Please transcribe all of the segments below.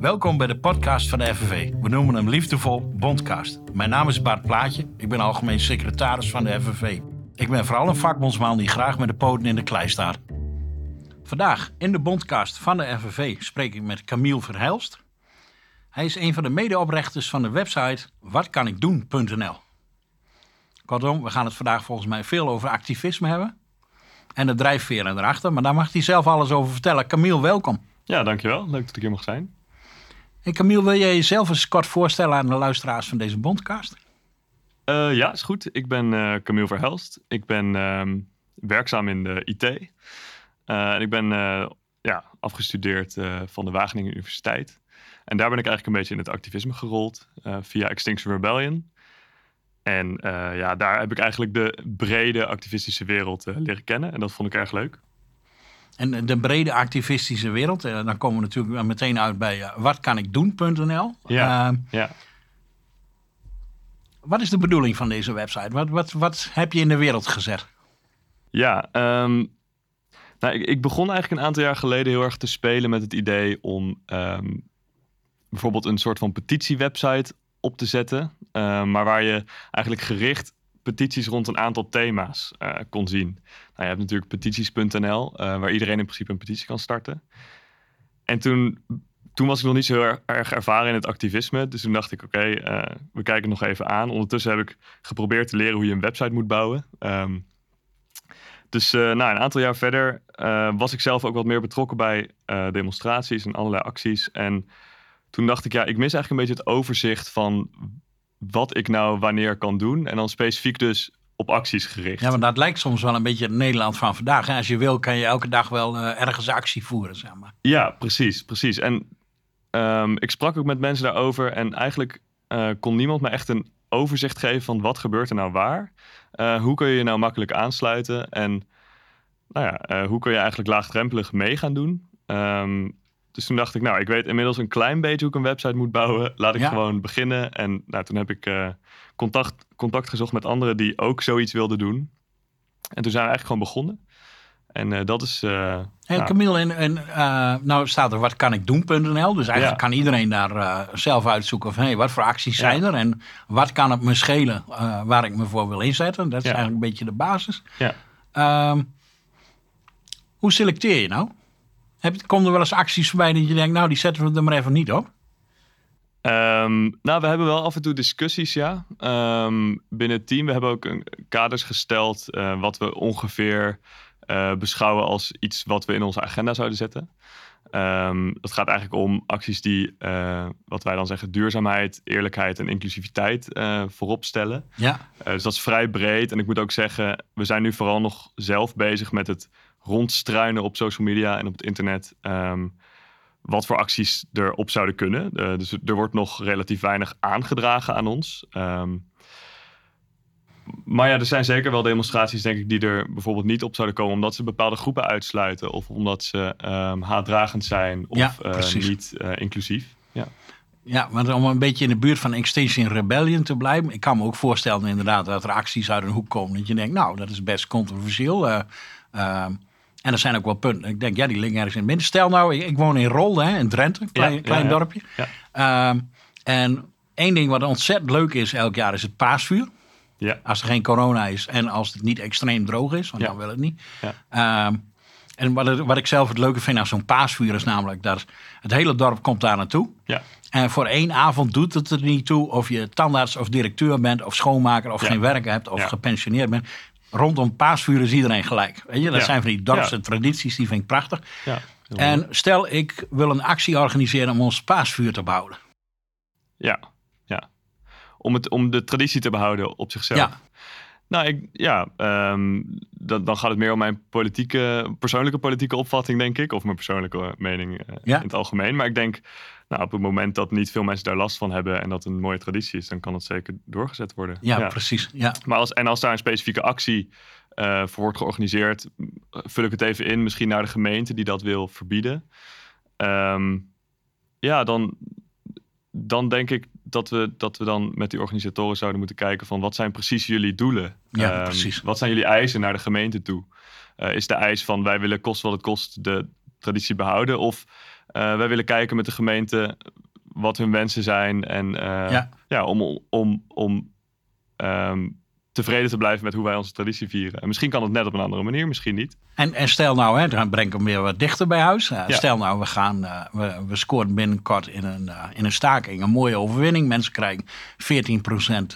Welkom bij de podcast van de FNV. We noemen hem liefdevol Bondcast. Mijn naam is Bart Plaatje. Ik ben algemeen secretaris van de FNV. Ik ben vooral een vakbondsman die graag met de poten in de klei staat. Vandaag in de Bondcast van de FNV spreek ik met Camille Verhelst. Hij is een van de medeoprichters van de website watkanikdoen.nl. Kortom, we gaan het vandaag volgens mij veel over activisme hebben. En de drijfveren erachter, maar daar mag hij zelf alles over vertellen. Camille, welkom. Ja, dankjewel. Leuk dat ik hier mag zijn. En Camille, wil jij jezelf eens kort voorstellen aan de luisteraars van deze Bondcast? Uh, ja, is goed. Ik ben uh, Camille Verhelst. Ik ben uh, werkzaam in de IT. Eh, en ik ben ja, afgestudeerd van de Wageningen Universiteit. En daar ben ik eigenlijk een beetje in het activisme gerold via Extinction Rebellion. En ja, daar heb ik eigenlijk de brede activistische wereld leren kennen. En dat vond ik erg leuk. En de brede activistische wereld, dan komen we natuurlijk meteen uit bij watkanikdoen.nl. Ja, ja. Wat is de bedoeling van deze website? Wat, wat, wat heb je in de wereld gezet? Ja, um, nou, ik, ik, begon eigenlijk een aantal jaar geleden heel erg te spelen met het idee om um, bijvoorbeeld een soort van petitiewebsite op te zetten. Maar waar je eigenlijk gericht petities rond een aantal thema's uh, kon zien. Nou, je hebt natuurlijk petities.nl, uh, waar iedereen in principe een petitie kan starten. En toen toen was ik nog niet zo heel erg ervaren in het activisme. Dus toen dacht ik, oké, uh, we kijken nog even aan. Ondertussen heb ik geprobeerd te leren hoe je een website moet bouwen. Um, dus nou, een aantal jaar verder was ik zelf ook wat meer betrokken bij demonstraties en allerlei acties. En toen dacht ik, ja, ik mis eigenlijk een beetje het overzicht van wat ik nou wanneer kan doen. En dan specifiek dus op acties gericht. Ja, maar dat lijkt soms wel een beetje het Nederland van vandaag. Hè? Als je wil, kan je elke dag wel ergens actie voeren, zeg maar. Ja, precies, precies. En Um, ik sprak ook met mensen daarover en eigenlijk uh, kon niemand me echt een overzicht geven van wat gebeurt er nou waar. Uh, hoe kun je je nou makkelijk aansluiten en nou ja, hoe kun je eigenlijk laagdrempelig mee gaan doen. Um, dus toen dacht ik, nou, ik weet inmiddels een klein beetje hoe ik een website moet bouwen. Laat ik ja. gewoon beginnen. En nou, toen heb ik contact, contact gezocht met anderen die ook zoiets wilden doen. En toen zijn we eigenlijk gewoon begonnen. En uh, dat is. Uh, hey, Camille, en, en uh, nou staat er wat kan ik doen.nl. Dus eigenlijk ja. kan iedereen daar zelf uitzoeken van hey, wat voor acties zijn er en wat kan het me schelen waar ik me voor wil inzetten. Dat is eigenlijk een beetje de basis. Ja. Um, hoe selecteer je nou? Heb, komen er wel eens acties voorbij dat je denkt, nou die zetten we er maar even niet op? Um, nou, we hebben wel af en toe discussies, ja. Um, binnen het team. We hebben ook een kaders gesteld wat we ongeveer uh, beschouwen als iets wat we in onze agenda zouden zetten. Um, dat gaat eigenlijk om acties die, uh, wat wij dan zeggen, duurzaamheid, eerlijkheid en inclusiviteit uh, voorop stellen. Ja. dus dat is vrij breed. En ik moet ook zeggen, we zijn nu vooral nog zelf bezig met het rondstruinen op social media en op het internet. Um, wat voor acties erop zouden kunnen. dus er wordt nog relatief weinig aangedragen aan ons. Um, maar ja, er zijn zeker wel demonstraties, denk ik, die er bijvoorbeeld niet op zouden komen. omdat ze bepaalde groepen uitsluiten. of omdat ze um, haatdragend zijn. of ja, uh, niet uh, inclusief. Ja. Ja, maar om een beetje in de buurt van Extinction Rebellion te blijven. Ik kan me ook voorstellen inderdaad dat er acties uit een hoek komen. Dat je denkt, nou, dat is best controversieel. Uh, en er zijn ook wel punten. Ik denk, ja, die liggen ergens in het midden. Stel nou, ik, ik woon in Rolde, hè, in Drenthe, klein, ja, klein dorpje. Ehm, en één ding wat ontzettend leuk is elk jaar is het paasvuur. Ja. Als er geen corona is en als het niet extreem droog is, want ja. dan wil het niet. Ja. Um, en wat, het, wat, ik zelf het leuke vind aan zo'n paasvuur is namelijk dat het hele dorp komt daar naartoe. Ja. En voor één avond doet het er niet toe of je tandarts of directeur bent of schoonmaker of geen werk hebt of gepensioneerd bent. Rondom paasvuur is iedereen gelijk. Weet je, dat zijn van die dorpse tradities, die vind ik prachtig. en stel ik wil een actie organiseren om ons paasvuur te bouwen. Ja om, het, om de traditie te behouden op zichzelf. Ja. Nou, ik, ja, um, dan, dan gaat het meer om mijn politieke, persoonlijke politieke opvatting, denk ik. Of mijn persoonlijke mening uh, ja. in het algemeen. Maar ik denk, nou, op het moment dat niet veel mensen daar last van hebben en dat een mooie traditie is, dan kan het zeker doorgezet worden. Ja, ja. precies. Ja. Maar als, en als daar een specifieke actie uh, voor wordt georganiseerd, vul ik het even in, misschien naar de gemeente die dat wil verbieden. Um, ja, dan, dan denk ik dat we, dat we dan met die organisatoren zouden moeten kijken van wat zijn precies jullie doelen? Ja, um, precies. Wat zijn jullie eisen naar de gemeente toe? Uh, is de eis van wij willen kost wat het kost de traditie behouden? Of Eh, wij willen kijken met de gemeente wat hun wensen zijn. En uh, ja. ja. om, om, om ehm, tevreden te blijven met hoe wij onze traditie vieren. En misschien kan het net op een andere manier, misschien niet. En, en stel nou, hè, dan breng ik hem weer wat dichter bij huis. Uh, Stel nou, we, gaan, uh, we, we scoren binnenkort in een, uh, in een staking een mooie overwinning. Mensen krijgen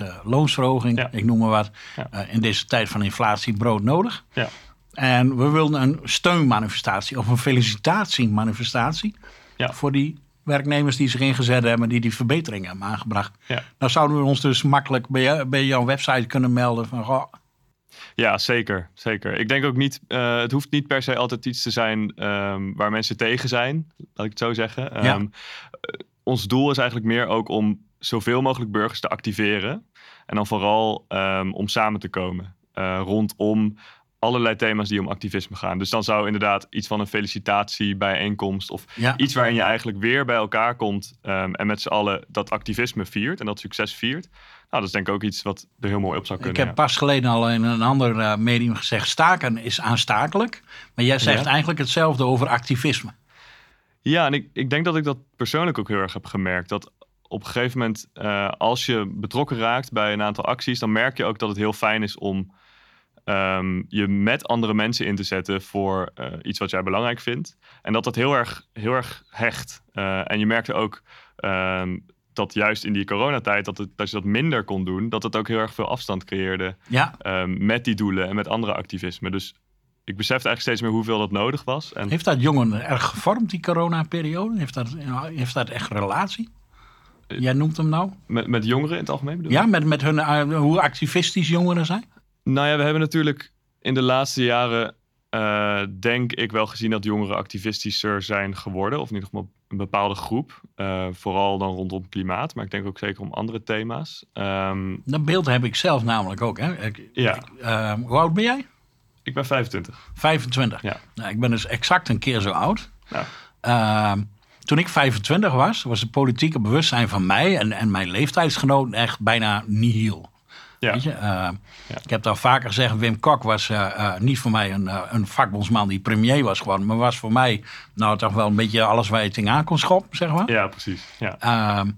14% loonsverhoging, ja. ik noem maar wat. Ja. in deze tijd van inflatie brood nodig. Ja. En we wilden een steunmanifestatie of een felicitatiemanifestatie ja. voor die werknemers die zich ingezet hebben, die die verbeteringen hebben aangebracht. Ja. Nou zouden we ons dus makkelijk bij, bij jouw website kunnen melden van, goh, ja, zeker. zeker. Ik denk ook niet, uh, het hoeft niet per se altijd iets te zijn um, waar mensen tegen zijn, laat ik het zo zeggen. Um, ja. ons doel is eigenlijk meer ook om zoveel mogelijk burgers te activeren. En dan vooral um, om samen te komen uh, rondom allerlei thema's die om activisme gaan. Dus dan zou inderdaad iets van een felicitatiebijeenkomst of ja. iets waarin je eigenlijk weer bij elkaar komt um, en met z'n allen dat activisme viert en dat succes viert. Nou, dat is denk ik ook iets wat er heel mooi op zou kunnen. Ik heb pas geleden al in een ander uh, medium gezegd, staken is aanstakelijk. Maar jij zegt ja. eigenlijk hetzelfde over activisme. Ja, en ik, ik denk dat ik dat persoonlijk ook heel erg heb gemerkt. Dat op een gegeven moment, uh, als je betrokken raakt bij een aantal acties, dan merk je ook dat het heel fijn is om um, je met andere mensen in te zetten voor uh, iets wat jij belangrijk vindt. En dat dat heel erg, heel erg hecht. Uh, en je merkte ook um, dat juist in die coronatijd, dat, het, dat je dat minder kon doen, dat het ook heel erg veel afstand creëerde ja. um, met die doelen en met andere activisme. Dus ik besefte eigenlijk steeds meer hoeveel dat nodig was. En... Heeft dat jongeren erg gevormd, die coronaperiode? Heeft dat, heeft dat echt relatie? Jij noemt hem nou? Met, met jongeren in het algemeen bedoel Ja, met, met hun, uh, hoe activistisch jongeren zijn? Nou ja, we hebben natuurlijk in de laatste jaren, uh, denk ik, wel gezien dat jongeren activistischer zijn geworden. Of in ieder geval een bepaalde groep. Uh, vooral dan rondom klimaat, maar ik denk ook zeker om andere thema's. Um, dat beeld heb ik zelf namelijk ook. Hè? Ik, ja. Ik, uh, hoe oud ben jij? Ik ben 25. 25? Ja. Nou, ik ben dus exact een keer zo oud. Ja. Uh, toen ik 25 was, was het politieke bewustzijn van mij en, en mijn leeftijdsgenoten echt bijna nihil. Ja. Weet je? Uh, ja. Ik heb al vaker gezegd, Wim Kok was uh, uh, niet voor mij een, een vakbondsman die premier was geworden, maar was voor mij nou toch wel een beetje alles waar je tegen aan kon schoppen, zeg maar. Ja, precies. Ja. Ehm,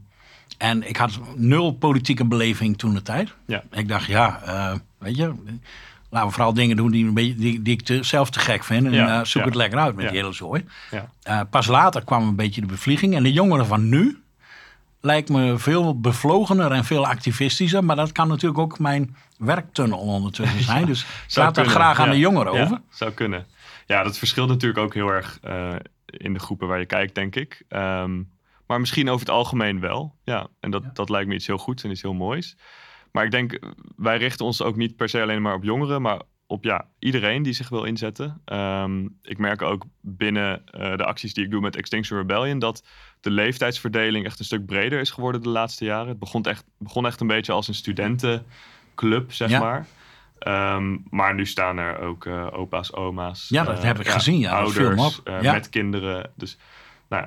en ik had nul politieke beleving toen de tijd. Ja. Ik dacht, ja, weet je, laten we vooral dingen doen die, een beetje, die, die ik te, zelf te gek vind. En ja. zoek het lekker uit met die hele zooi. Pas later kwam een beetje de bevlieging. En de jongeren van nu, lijkt me veel bevlogener en veel activistischer. Maar dat kan natuurlijk ook mijn werktunnel ondertussen zijn. Dus ik laat dat graag aan de jongeren over. Zou kunnen. Ja, dat verschilt natuurlijk ook heel erg uh, in de groepen waar je kijkt, denk ik. Um, maar misschien over het algemeen wel. Ja, en dat, dat lijkt me iets heel goeds en iets heel moois. Maar ik denk, wij richten ons ook niet per se alleen maar op jongeren, maar op ja, iedereen die zich wil inzetten. Um, ik merk ook binnen uh, de acties die ik doe met Extinction Rebellion dat de leeftijdsverdeling echt een stuk breder is geworden de laatste jaren. Het begon echt, begon echt een beetje als een studentenclub, zeg maar. Um, maar nu staan er ook uh, opa's, oma's. Ja, dat uh, heb ik ja, gezien. Ja, ouders ja. met kinderen. Dus nou,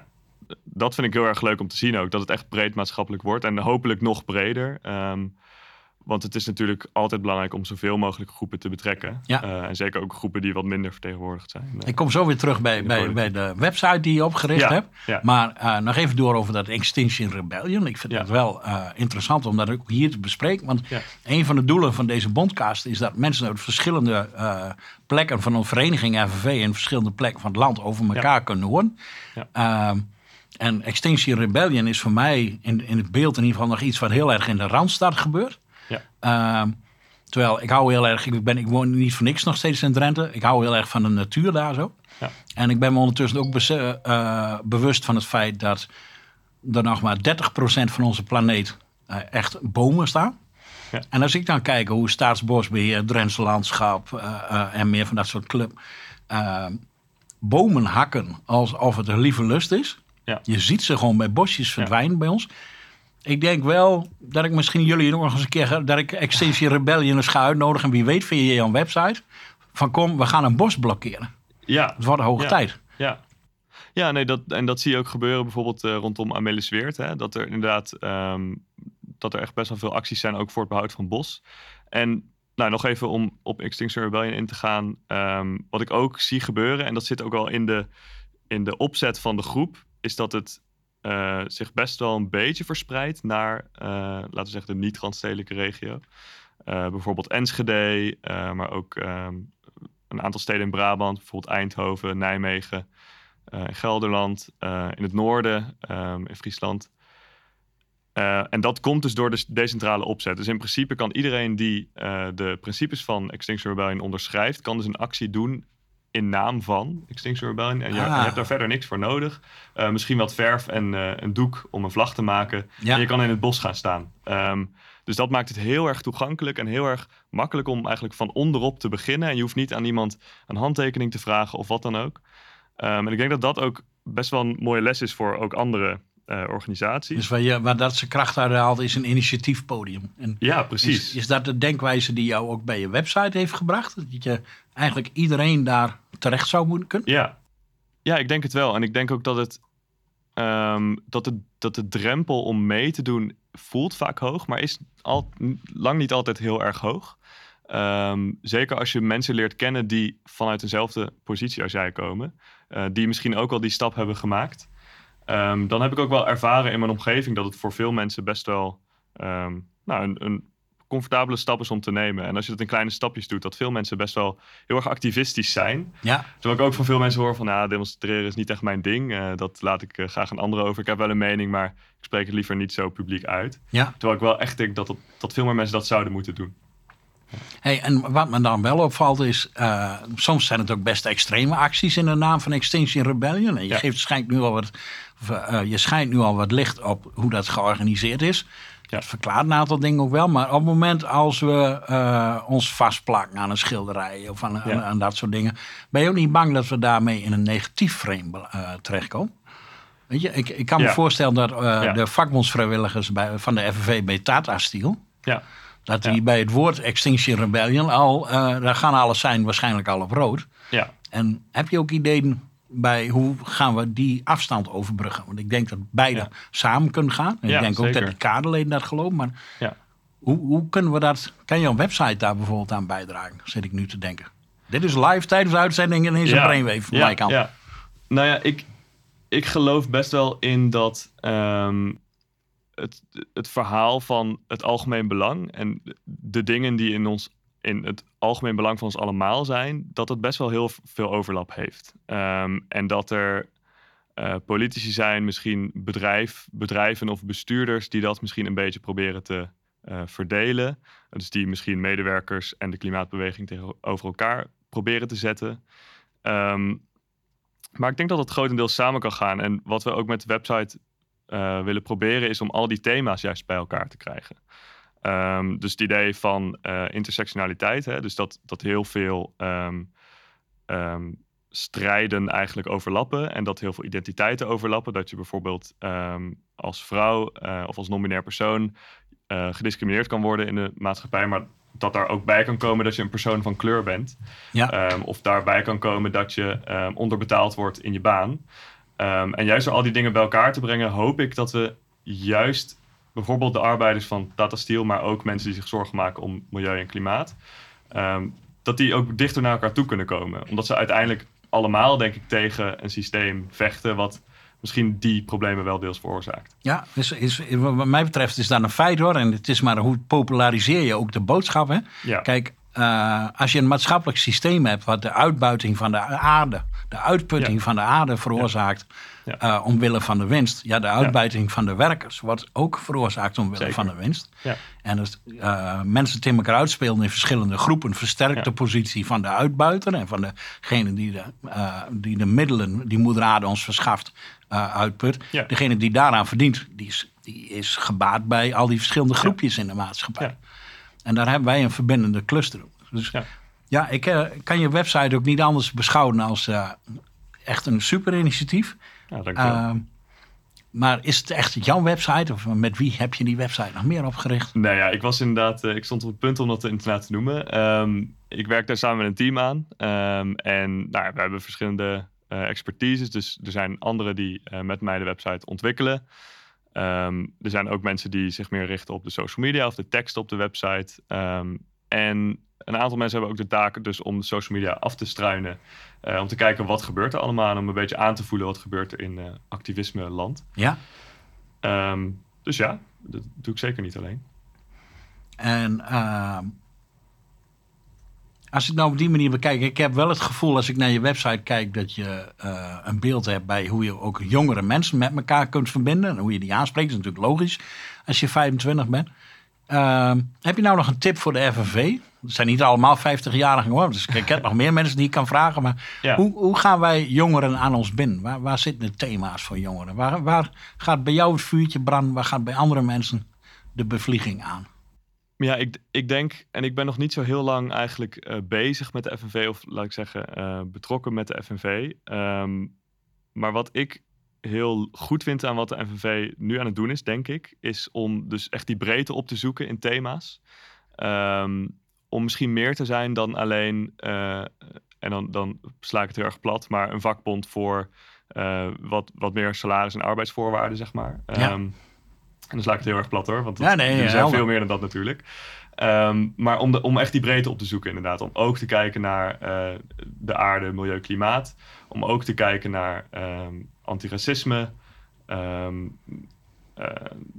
dat vind ik heel erg leuk om te zien ook. Dat het echt breed maatschappelijk wordt. En hopelijk nog breder. Um, want het is natuurlijk altijd belangrijk om zoveel mogelijk groepen te betrekken. Ja. Uh, en zeker ook groepen die wat minder vertegenwoordigd zijn. Uh, ik kom zo weer terug bij, bij, bij de website die je opgericht ja. hebt. Ja. Maar uh, nog even door over dat Extinction Rebellion. Ik vind het wel interessant om dat ook hier te bespreken. Want een van de doelen van deze bondcast is dat mensen uit verschillende plekken van een vereniging FNV... in verschillende plekken van het land over elkaar kunnen horen. Ehm, en Extinction Rebellion is voor mij in, in het beeld in ieder geval nog iets wat heel erg in de Randstad gebeurt. Ja. Uh, terwijl ik hou heel erg, ik, ben, ik woon niet voor niks nog steeds in Drenthe. Ik hou heel erg van de natuur daar zo. Ja. En ik ben me ondertussen ook uh, bewust van het feit dat er nog maar 30% van onze planeet uh, echt bomen staan. Ja. En als ik dan kijk hoe Staatsbosbeheer, Drentse Landschap uh, en meer van dat soort club ehm, bomen hakken alsof het een lieve lust is. Ja. Je ziet ze gewoon bij bosjes verdwijnen bij ons ik denk wel dat ik misschien jullie nog eens een keer... dat ik Extinction Rebellion eens ga uitnodigen. Wie weet via je website. Van kom, we gaan een bos blokkeren. Ja. Het wordt hoge tijd. Ja. Ja, nee, dat, en dat zie je ook gebeuren bijvoorbeeld uh, rondom Amelis Weert. Hè, dat er inderdaad um, dat er echt best wel veel acties zijn, ook voor het behoud van bos. En nou, nog even om op Extinction Rebellion in te gaan. Um, wat ik ook zie gebeuren, en dat zit ook al in de, in de opzet van de groep, is dat het uh, zich best wel een beetje verspreidt naar, uh, laten we zeggen, de niet-randstedelijke regio. Uh, bijvoorbeeld Enschede, maar ook um, een aantal steden in Brabant, bijvoorbeeld Eindhoven, Nijmegen, Gelderland, in het noorden, um, in Friesland. en dat komt dus door de decentrale opzet. Dus in principe kan iedereen die de principes van Extinction Rebellion onderschrijft, kan dus een actie doen in naam van Extinction Rebellion. En je, ah. hebt daar verder niks voor nodig. Uh, misschien wat verf en uh, een doek om een vlag te maken. Ja. En je kan in het bos gaan staan. Um, dus dat maakt het heel erg toegankelijk en heel erg makkelijk om eigenlijk van onderop te beginnen. En je hoeft niet aan iemand een handtekening te vragen of wat dan ook. Um, en ik denk dat dat ook best wel een mooie les is voor ook andere uh, organisaties. Dus waar, je, waar dat ze kracht uit haalt is een initiatiefpodium. En ja, precies. Is, is, dat de denkwijze die jou ook bij je website heeft gebracht? Dat je eigenlijk iedereen daar terecht zou moeten kunnen? Ja, ja ik denk het wel. En ik denk ook dat het, um, dat, het, dat de drempel om mee te doen voelt vaak hoog, maar is al, lang niet altijd heel erg hoog. Um, zeker als je mensen leert kennen die vanuit dezelfde positie als jij komen, uh, die misschien ook al die stap hebben gemaakt. Um, dan heb ik ook wel ervaren in mijn omgeving dat het voor veel mensen best wel nou, een, een, comfortabele stap is om te nemen. En als je dat in kleine stapjes doet, dat veel mensen best wel heel erg activistisch zijn. Ja. Terwijl ik ook van veel mensen hoor van, ja, demonstreren is niet echt mijn ding. Uh, dat laat ik uh, graag aan anderen over. Ik heb wel een mening, maar ik spreek het liever niet zo publiek uit. Ja. Terwijl ik wel echt denk dat, dat, dat veel meer mensen dat zouden moeten doen. Hey, en wat me dan wel opvalt is, uh, soms zijn het ook best extreme acties in de naam van Extinction Rebellion. En je, ja. geeft, schijnt nu al wat, uh, je schijnt nu al wat licht op hoe dat georganiseerd is. Dat verklaart een aantal dingen ook wel. Maar op het moment als we uh, ons vastplakken aan een schilderij of aan, aan, dat soort dingen, ben je ook niet bang dat we daarmee in een negatief frame terechtkomen? Weet je, ik, ik kan me voorstellen dat de vakbondsvrijwilligers bij, van de FNV bij Tata Steel. Ja dat die bij het woord Extinction Rebellion al, daar gaan alles zijn waarschijnlijk al op rood. Ja. En heb je ook ideeën bij hoe gaan we die afstand overbruggen? Want ik denk dat beide ja. samen kunnen gaan. En ja, ik denk zeker. ook dat de kaderleden dat geloven. Maar ja. hoe, hoe kunnen we dat? Kan je een website daar bijvoorbeeld aan bijdragen? Zit ik nu te denken. Dit is live tijdens de uitzending en is een brainwave van ja, mijn kant. Ja. Nou ja, ik, ik geloof best wel in dat um, het, het verhaal van het algemeen belang en de dingen die in ons in het algemeen belang van ons allemaal zijn, dat het best wel heel veel overlap heeft. Um, en dat er uh, politici zijn, misschien bedrijf, bedrijven of bestuurders die dat misschien een beetje proberen te uh, verdelen. Dus die misschien medewerkers en de klimaatbeweging tegenover elkaar proberen te zetten. Um, maar ik denk dat het grotendeels samen kan gaan. En wat we ook met de website uh, willen proberen is om al die thema's juist bij elkaar te krijgen. Um, dus het idee van uh, intersectionaliteit, hè, dus dat, dat heel veel um, um, strijden eigenlijk overlappen en dat heel veel identiteiten overlappen. Dat je bijvoorbeeld als vrouw uh, of als non-binair persoon gediscrimineerd kan worden in de maatschappij, maar dat daar ook bij kan komen dat je een persoon van kleur bent. Ja. of daarbij kan komen dat je onderbetaald wordt in je baan. En juist door al die dingen bij elkaar te brengen, hoop ik dat we juist bijvoorbeeld de arbeiders van Tata Steel, maar ook mensen die zich zorgen maken om milieu en klimaat, um, dat die ook dichter naar elkaar toe kunnen komen. Omdat ze uiteindelijk allemaal, denk ik, tegen een systeem vechten wat misschien die problemen wel deels veroorzaakt. Ja, is, is, wat mij betreft is dat een feit hoor. En het is maar hoe populariseer je ook de boodschap. Hè? Ja. Kijk, uh, als je een maatschappelijk systeem hebt wat de uitbuiting van de aarde, de uitputting Ja. van de aarde veroorzaakt Ja. eh, omwille van de winst. Ja, de uitbuiting van de werkers wordt ook veroorzaakt omwille Zeker. van de winst. Ja. En als eh, mensen tegen elkaar uitspelen in verschillende groepen, versterkt de positie van de uitbuiter en van degene die de, eh, die de middelen die moeder aarde ons verschaft eh, uitput. Degene die daaraan verdient, die is, die is gebaat bij al die verschillende groepjes in de maatschappij. En daar hebben wij een verbindende cluster. Dus Ja. ja, ik eh, kan je website ook niet anders beschouwen als eh, echt een super initiatief. Ja, dankjewel. Ehm, maar is het echt jouw website? Of met wie heb je die website nog meer opgericht? Nou ja, ik was inderdaad, eh, ik stond op het punt om dat inderdaad te noemen. Ehm, ik werk daar samen met een team aan. Ehm, en nou, ja, we hebben verschillende expertises. Dus er zijn anderen die met mij de website ontwikkelen. Ehm, er zijn ook mensen die zich meer richten op de social media of de tekst op de website. Ehm, en een aantal mensen hebben ook de taak dus om social media af te struinen. Uh, om te kijken wat gebeurt er allemaal. En om een beetje aan te voelen wat gebeurt er in uh, activisme land. Ja. Um, dus ja, dat doe ik zeker niet alleen. En als ik nou op die manier bekijk, ik heb wel het gevoel als ik naar je website kijk dat je uh, een beeld hebt bij hoe je ook jongere mensen met elkaar kunt verbinden. En hoe je die aanspreekt, dat is natuurlijk logisch als je 25 bent. Uh, heb je nou nog een tip voor de FNV? Het zijn niet allemaal 50-jarigen hoor. Dus ik heb nog meer mensen die ik kan vragen. Maar ja. hoe, hoe gaan wij jongeren aan ons binnen? Waar, waar zitten de thema's voor jongeren? Waar, waar gaat bij jou het vuurtje branden? Waar gaat bij andere mensen de bevlieging aan? Ja, ik, ik denk, en ik ben nog niet zo heel lang eigenlijk uh, bezig met de FNV, of laat ik zeggen, uh, betrokken met de FNV. Um, maar wat ik heel goed vind aan wat de FNV nu aan het doen is, denk ik, is om dus echt die breedte op te zoeken in thema's. Um, om misschien meer te zijn dan alleen, uh, en dan, dan sla ik het heel erg plat, maar een vakbond voor wat, wat meer salaris en arbeidsvoorwaarden, zeg maar. Ja. En dan sla ik het heel erg plat hoor, want ja, nee, er zijn veel meer dan dat natuurlijk. Um, maar om, de, om echt die breedte op te zoeken inderdaad. Om ook te kijken naar uh, de aarde, milieu, klimaat. Om ook te kijken naar um, antiracisme. Um, uh,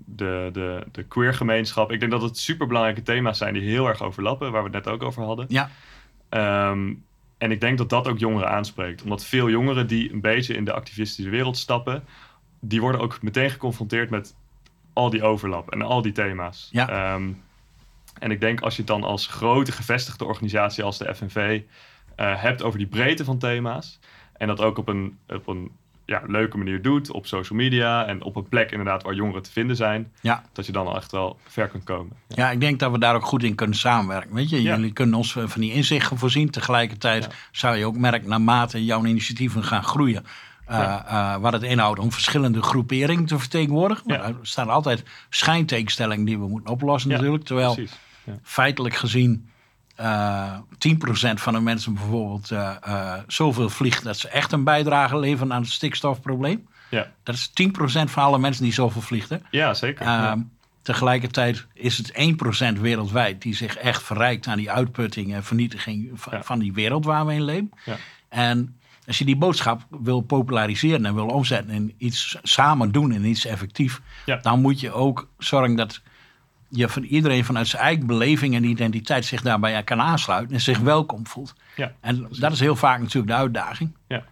de, de, de queer gemeenschap. Ik denk dat het superbelangrijke thema's zijn die heel erg overlappen. Waar we het net ook over hadden. Ja. en ik denk dat dat ook jongeren aanspreekt. Omdat veel jongeren die een beetje in de activistische wereld stappen... die worden ook meteen geconfronteerd met al die overlap en al die thema's. Ja. Um, en ik denk als je het dan als grote gevestigde organisatie als de FNV uh, hebt over die breedte van thema's. En dat ook op een, op een ja, leuke manier doet op social media en op een plek inderdaad waar jongeren te vinden zijn. Ja. Dat je dan echt wel ver kunt komen. Ja. ja. ik denk dat we daar ook goed in kunnen samenwerken. Weet je, jullie kunnen ons van die inzichten voorzien. Tegelijkertijd zou je ook merken naarmate jouw initiatieven gaan groeien. Uh, uh, wat het inhoudt om verschillende groeperingen te vertegenwoordigen. Ja. Er staan altijd schijntegenstellingen die we moeten oplossen ja, natuurlijk. Terwijl feitelijk gezien uh, 10% van de mensen bijvoorbeeld zoveel vliegt... dat ze echt een bijdrage leveren aan het stikstofprobleem. Ja. Dat is 10% van alle mensen die zoveel vliegen. Ja, zeker. Tegelijkertijd is het 1% wereldwijd die zich echt verrijkt aan die uitputting en vernietiging van, van die wereld waar we in leven. En als je die boodschap wil populariseren en wil omzetten in iets samen doen en iets effectief, ja. dan moet je ook zorgen dat je van iedereen vanuit zijn eigen beleving en identiteit zich daarbij kan aansluiten en zich welkom voelt. Ja, en dat is heel vaak natuurlijk de uitdaging. Ja. Uh,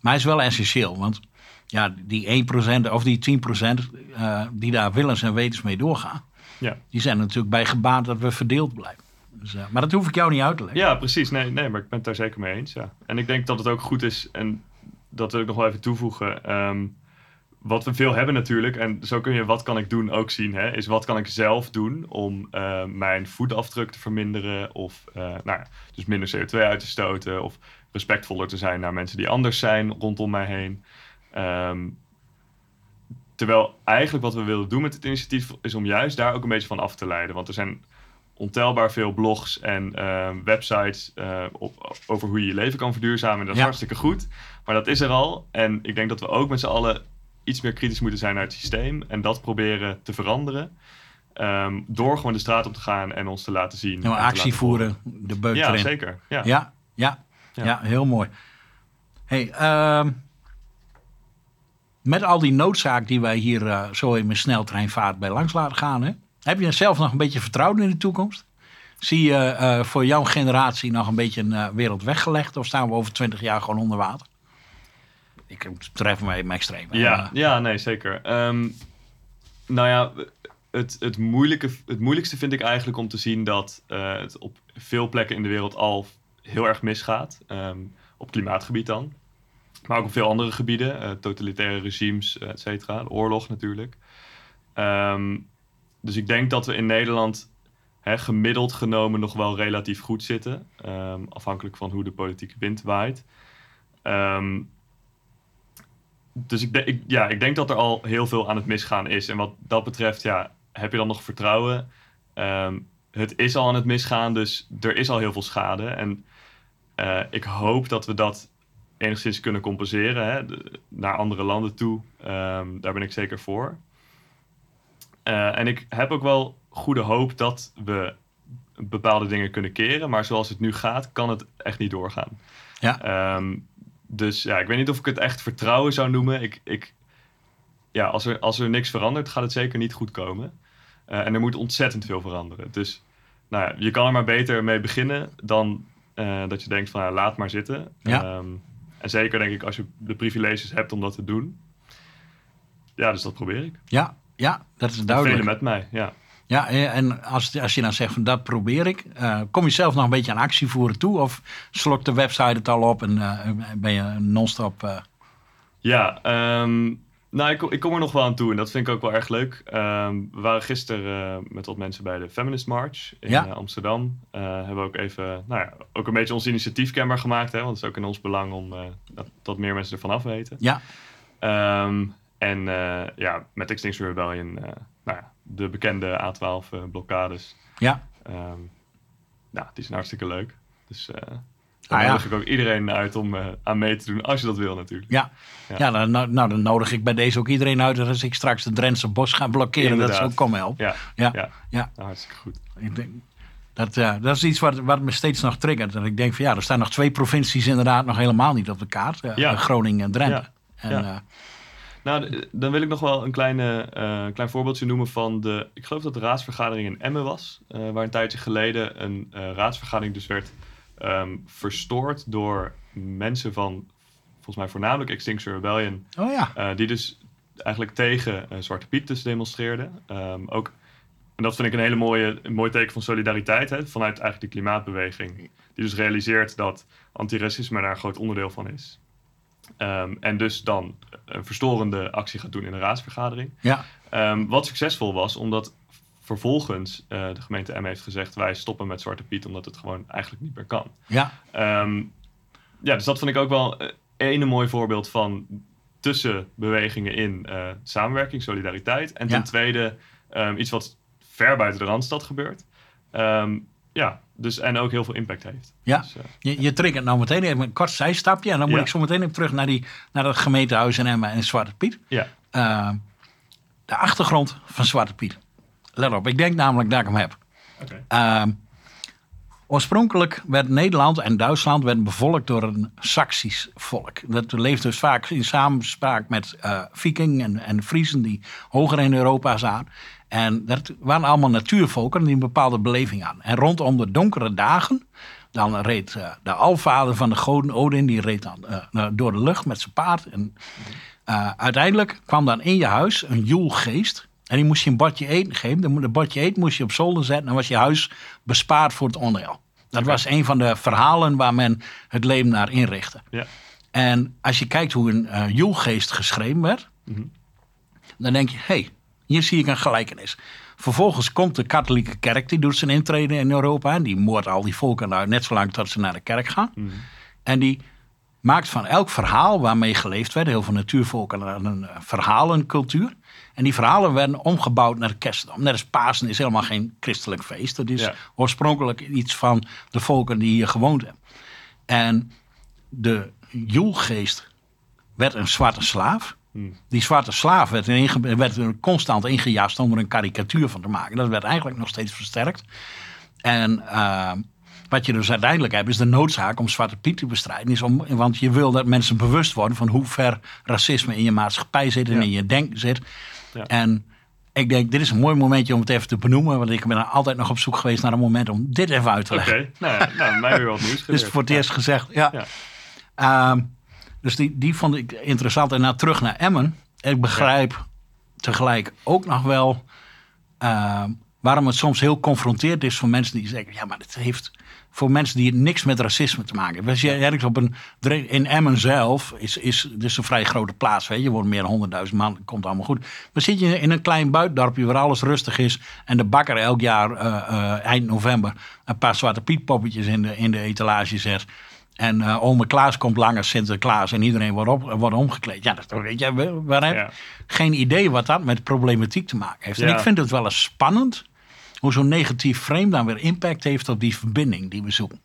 maar het is wel essentieel, want ja, die 1% of die 10% uh, die daar willens en wetens mee doorgaan, ja. die zijn natuurlijk bij gebaat dat we verdeeld blijven. Dus, uh, maar dat hoef ik jou niet uit te leggen. Ja, precies. Nee, nee, maar ik ben het daar zeker mee eens. Ja. En ik denk dat het ook goed is, en dat wil ik nog wel even toevoegen. Um, wat we veel hebben natuurlijk, en zo kun je wat kan ik doen ook zien, hè, is wat kan ik zelf doen om uh, mijn voetafdruk te verminderen of uh, nou, dus minder CO2 uit te stoten of respectvoller te zijn naar mensen die anders zijn rondom mij heen. Um, terwijl eigenlijk wat we willen doen met het initiatief is om juist daar ook een beetje van af te leiden. Want er zijn ontelbaar veel blogs en uh, websites uh, op, over hoe je je leven kan verduurzamen. En dat is Ja. hartstikke goed. Maar dat is er al. En ik denk dat we ook met z'n allen iets meer kritisch moeten zijn naar het systeem. En dat proberen te veranderen. Ehm, door gewoon de straat op te gaan en ons te laten zien. en Nou, actie voeren, de beuk Ja, erin. zeker. Ja. Ja, ja, ja. Ja. heel mooi. Hey, ehm, met al die noodzaak die wij hier eh, zo in mijn sneltreinvaart bij langs laten gaan, hè, heb je zelf nog een beetje vertrouwen in de toekomst? Zie je eh, voor jouw generatie nog een beetje een eh, wereld weggelegd of staan we over twintig jaar gewoon onder water? Ik tref me even extreem. Ja, ja nee, zeker. Ehm, nou ja, het, het, moeilijke, het moeilijkste vind ik eigenlijk om te zien dat eh, het op veel plekken in de wereld al heel erg misgaat. Ehm, op klimaatgebied dan. Maar ook op veel andere gebieden. eh, totalitaire regimes, et cetera. De oorlog natuurlijk. Ehm, dus ik denk dat we in Nederland hè, gemiddeld genomen nog wel relatief goed zitten. Ehm, afhankelijk van hoe de politieke wind waait. Ehm, dus ik, ja, ik denk dat er al heel veel aan het misgaan is. En wat dat betreft, ja, heb je dan nog vertrouwen? Ehm, het is al aan het misgaan, dus er is al heel veel schade. En eh, ik hoop dat we dat enigszins kunnen compenseren hè, naar andere landen toe. Daar ben ik zeker voor. Eh, en ik heb ook wel goede hoop dat we bepaalde dingen kunnen keren. Maar zoals het nu gaat, kan het echt niet doorgaan. Ja. Ehm, dus ja, ik weet niet of ik het echt vertrouwen zou noemen. Ik, ik, ja, als, er, als er niks verandert, gaat het zeker niet goed komen. Eh, en er moet ontzettend veel veranderen. Dus nou ja, je kan er maar beter mee beginnen dan eh, dat je denkt van ja, laat maar zitten. Ja. Ehm, en zeker denk ik als je de privileges hebt om dat te doen. Ja, dus dat probeer ik. Ja, ja, dat is Velen duidelijk. met mij, ja. Ja, eh, en als, als je dan zegt van dat probeer ik, eh, kom je zelf nog een beetje aan actie voeren toe? Of slokt de website het al op en eh, ben je non-stop... Ja, ehm, nou, ik, kom- ik kom er nog wel aan toe en dat vind ik ook wel erg leuk. Ehm, we waren gisteren met wat mensen bij de Feminist March in Ja. Amsterdam. Hebben we ook even, nou ja, ook een beetje ons initiatief kenbaar gemaakt. Hè, want het is ook in ons belang om dat, dat meer mensen ervan af weten. ja, Ehm, en eh, ja, met Extinction Rebellion, eh, nou ja, de bekende A12 eh, blokkades. ja, Ehm nou, die zijn hartstikke leuk. Dus eh Ah, daar ja. nodig ik ook iedereen uit om aan mee te doen, als je dat wil natuurlijk. ja. Ja. Ja, dan, nou, nou, dan nodig ik bij deze ook iedereen uit dat als ik straks de Drentse bos ga blokkeren, dat ze ook komen helpen. Ja, Ja, ja. ja. Nou, hartstikke goed. Ik denk, dat, ja, dat is iets wat, wat me steeds nog triggert. Dat ik denk van ja, er staan nog twee provincies inderdaad nog helemaal niet op de kaart. Ja. Groningen en Drenthe. Ja. En, Nou, dan wil ik nog wel een kleine, eh, klein voorbeeldje noemen van de... Ik geloof dat de raadsvergadering in Emmen was. eh, waar een tijdje geleden een eh, raadsvergadering dus werd ehm, verstoord door mensen van... Volgens mij voornamelijk Extinction Rebellion. oh ja, die dus eigenlijk tegen Zwarte Piet dus demonstreerden. Ehm, ook, en dat vind ik een hele mooie, een mooi teken van solidariteit. Hè, vanuit eigenlijk die klimaatbeweging. Die dus realiseert dat antiracisme daar een groot onderdeel van is. Ehm, en dus dan een verstorende actie gaat doen in een raadsvergadering. ja, Ehm, wat succesvol was, omdat vervolgens eh, de gemeente M heeft gezegd... wij stoppen met Zwarte Piet, omdat het gewoon eigenlijk niet meer kan. ja, Ehm, ja, dus dat vond ik ook wel eh, een mooi voorbeeld van tussenbewegingen in eh, samenwerking, solidariteit. En ten Ja. tweede iets wat ver buiten de Randstad gebeurt. Ehm, ja, dus en ook heel veel impact heeft. Ja. Dus, eh, je, je triggert nou meteen even een kort zijstapje. En dan moet Ja. ik zo meteen even terug naar, die, naar het gemeentehuis in Emmen en Zwarte Piet. ja. Eh, de achtergrond van Zwarte Piet. Let op, ik denk namelijk dat ik hem heb. Oké. Eh, oorspronkelijk werd Nederland en Duitsland werden bevolkt door een Saxisch volk. Dat leefde dus vaak in samenspraak met eh Viking en, en Friesen die hoger in Europa zaten. En dat waren allemaal natuurvolken die een bepaalde beleving hadden. En rondom de donkere dagen, dan reed eh, de alvader van de goden Odin, die reed dan eh, door de lucht met zijn paard. En uiteindelijk kwam dan in je huis een joelgeest. En die moest je een bordje eten geven. Dan bordje eten moest je op zolder zetten. Dan was je huis bespaard voor het onheil. Dat was een van de verhalen waar men het leven naar inrichtte. Ja. En als je kijkt hoe een eh joelgeest geschreven werd, Mhm. dan denk je, hé, hey, hier zie ik een gelijkenis. Vervolgens komt de katholieke kerk, die doet zijn intrede in Europa. En die moordt al die volken uit net zolang tot ze naar de kerk gaan. Mhm. En die maakt van elk verhaal waarmee geleefd werd, heel veel natuurvolken een eh, verhalencultuur. En die verhalen werden omgebouwd naar de kerstdom. Net als Pasen is helemaal geen christelijk feest. Dat is Ja. oorspronkelijk iets van de volken die hier gewoond hebben. En de joelgeest werd een zwarte slaaf. Hmm. Die zwarte slaaf werd, werd er constant ingejast om er een karikatuur van te maken. Dat werd eigenlijk nog steeds versterkt. En eh, wat je dus uiteindelijk hebt, is de noodzaak om Zwarte Piet te bestrijden. Is om, want je wil dat mensen bewust worden van hoe ver racisme in je maatschappij zit en Ja. in je denken zit. Ja. En ik denk, dit is een mooi momentje om het even te benoemen. Want ik ben altijd nog op zoek geweest naar een moment om dit even uit te Oké, leggen. nou, ja, nou, mij weer wat nieuws Dus voor het eerst gezegd, ja. Ja. Ehm, dus die, die vond ik interessant. En nou terug naar Emmen. Ik begrijp tegelijk ook nog wel ehm, waarom het soms heel confronteerd is voor mensen die zeggen: ja, maar het heeft voor mensen die niks met racisme te maken hebben. Als je ergens op een, in Emmen zelf is, is dus een vrij grote plaats. Weet je, je wordt meer dan 100.000 man, komt allemaal goed. Maar zit je in een klein buitendorpje waar alles rustig is en de bakker elk jaar eh, eh, eind november een paar zwarte pietpoppetjes in de, in de etalage zet. En eh ome Klaas komt langer Sinterklaas en iedereen wordt, op, wordt omgekleed. Ja, dat weet je, we- waar heb Ja. geen idee wat dat met problematiek te maken heeft. En ik vind het wel eens spannend hoe zo'n negatief frame dan weer impact heeft op die verbinding die we zoeken.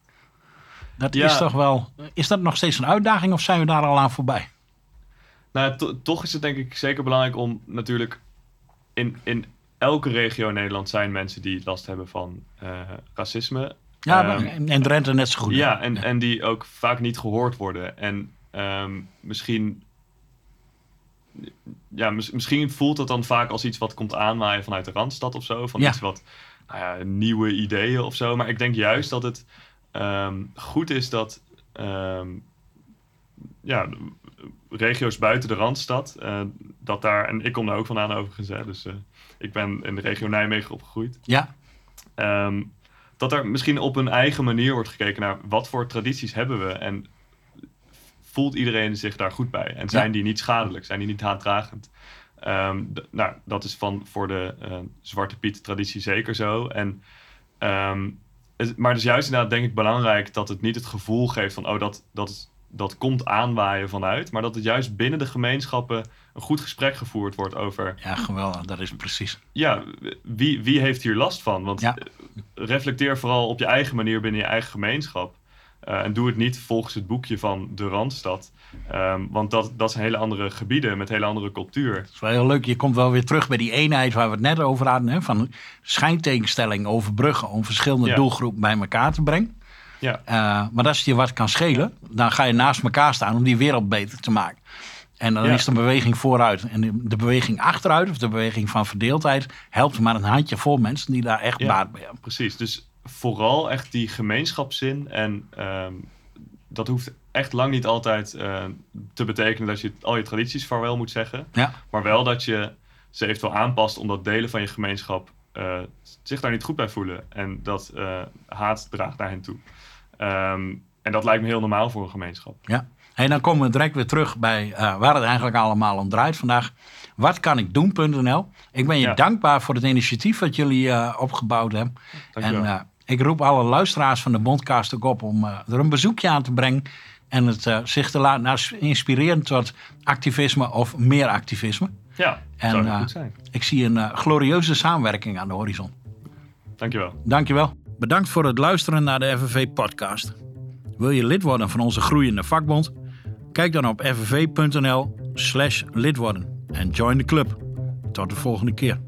Dat Ja. is toch wel. Is dat nog steeds een uitdaging of zijn we daar al aan voorbij? Nou, to- toch is het denk ik zeker belangrijk om natuurlijk in, in elke regio in Nederland zijn mensen die last hebben van eh, racisme. Ja, maar in Drenthe net zo goed. ja, en, en die ook vaak niet gehoord worden. En ehm, misschien, ja, mis- misschien voelt dat dan vaak als iets wat komt aanwaaien vanuit de Randstad of zo. Van Ja. iets wat, nou ja, nieuwe ideeën of zo. Maar ik denk juist dat het ehm, goed is dat ehm, ja, regio's buiten de Randstad, eh, dat daar, en ik kom daar ook vandaan overigens, hè, dus eh, ik ben in de regio Nijmegen opgegroeid. Ja, Ehm, dat er misschien op een eigen manier wordt gekeken naar wat voor tradities hebben we en voelt iedereen zich daar goed bij en zijn die niet schadelijk, zijn die niet haatdragend. Ehm, nou, dat is van voor de eh, Zwarte Piet traditie zeker zo. En, ehm, het- maar het is juist inderdaad denk ik belangrijk dat het niet het gevoel geeft van oh dat, dat, dat komt aanwaaien vanuit, maar dat het juist binnen de gemeenschappen een goed gesprek gevoerd wordt over ja, geweldig. Dat is precies. ja, wie, wie heeft hier last van? Want Ja. reflecteer vooral op je eigen manier binnen je eigen gemeenschap. Eh, en doe het niet volgens het boekje van de Randstad. Ehm, want dat, dat zijn hele andere gebieden met hele andere cultuur. Het is wel heel leuk. Je komt wel weer terug bij die eenheid waar we het net over hadden. Hè, van schijntegenstelling overbruggen om verschillende Ja. doelgroepen bij elkaar te brengen. Ja, Eh, maar als je wat kan schelen, dan ga je naast elkaar staan om die wereld beter te maken. En dan Ja. is de beweging vooruit. En de, de beweging achteruit, of de beweging van verdeeldheid, helpt maar een handje vol mensen die daar echt Ja. baat bij hebben. precies. Dus vooral echt die gemeenschapszin. En ehm, dat hoeft echt lang niet altijd eh, te betekenen dat je al je tradities vaarwel moet zeggen. Ja, Maar wel dat je ze eventueel aanpast omdat delen van je gemeenschap eh, zich daar niet goed bij voelen. En dat eh, haat draagt naar hen toe. Ehm, en dat lijkt me heel normaal voor een gemeenschap. ja. En dan komen we direct weer terug bij eh, waar het eigenlijk allemaal om draait vandaag. Wat kan ik doen.nl. Ik ben je Ja. dankbaar voor het initiatief wat jullie opgebouwd hebben. En eh, ik roep alle luisteraars van de Bondcast ook op om eh, er een bezoekje aan te brengen. En het, eh, zich te laten as- inspireren tot activisme of meer activisme. ja, en, zou eh, goed zijn. Ik zie een glorieuze samenwerking aan de horizon. Dankjewel. Dankjewel. Bedankt voor het luisteren naar de FNV podcast. Wil je lid worden van onze groeiende vakbond? Kijk dan op fnv.nl slash lid worden en join de club. Tot de volgende keer.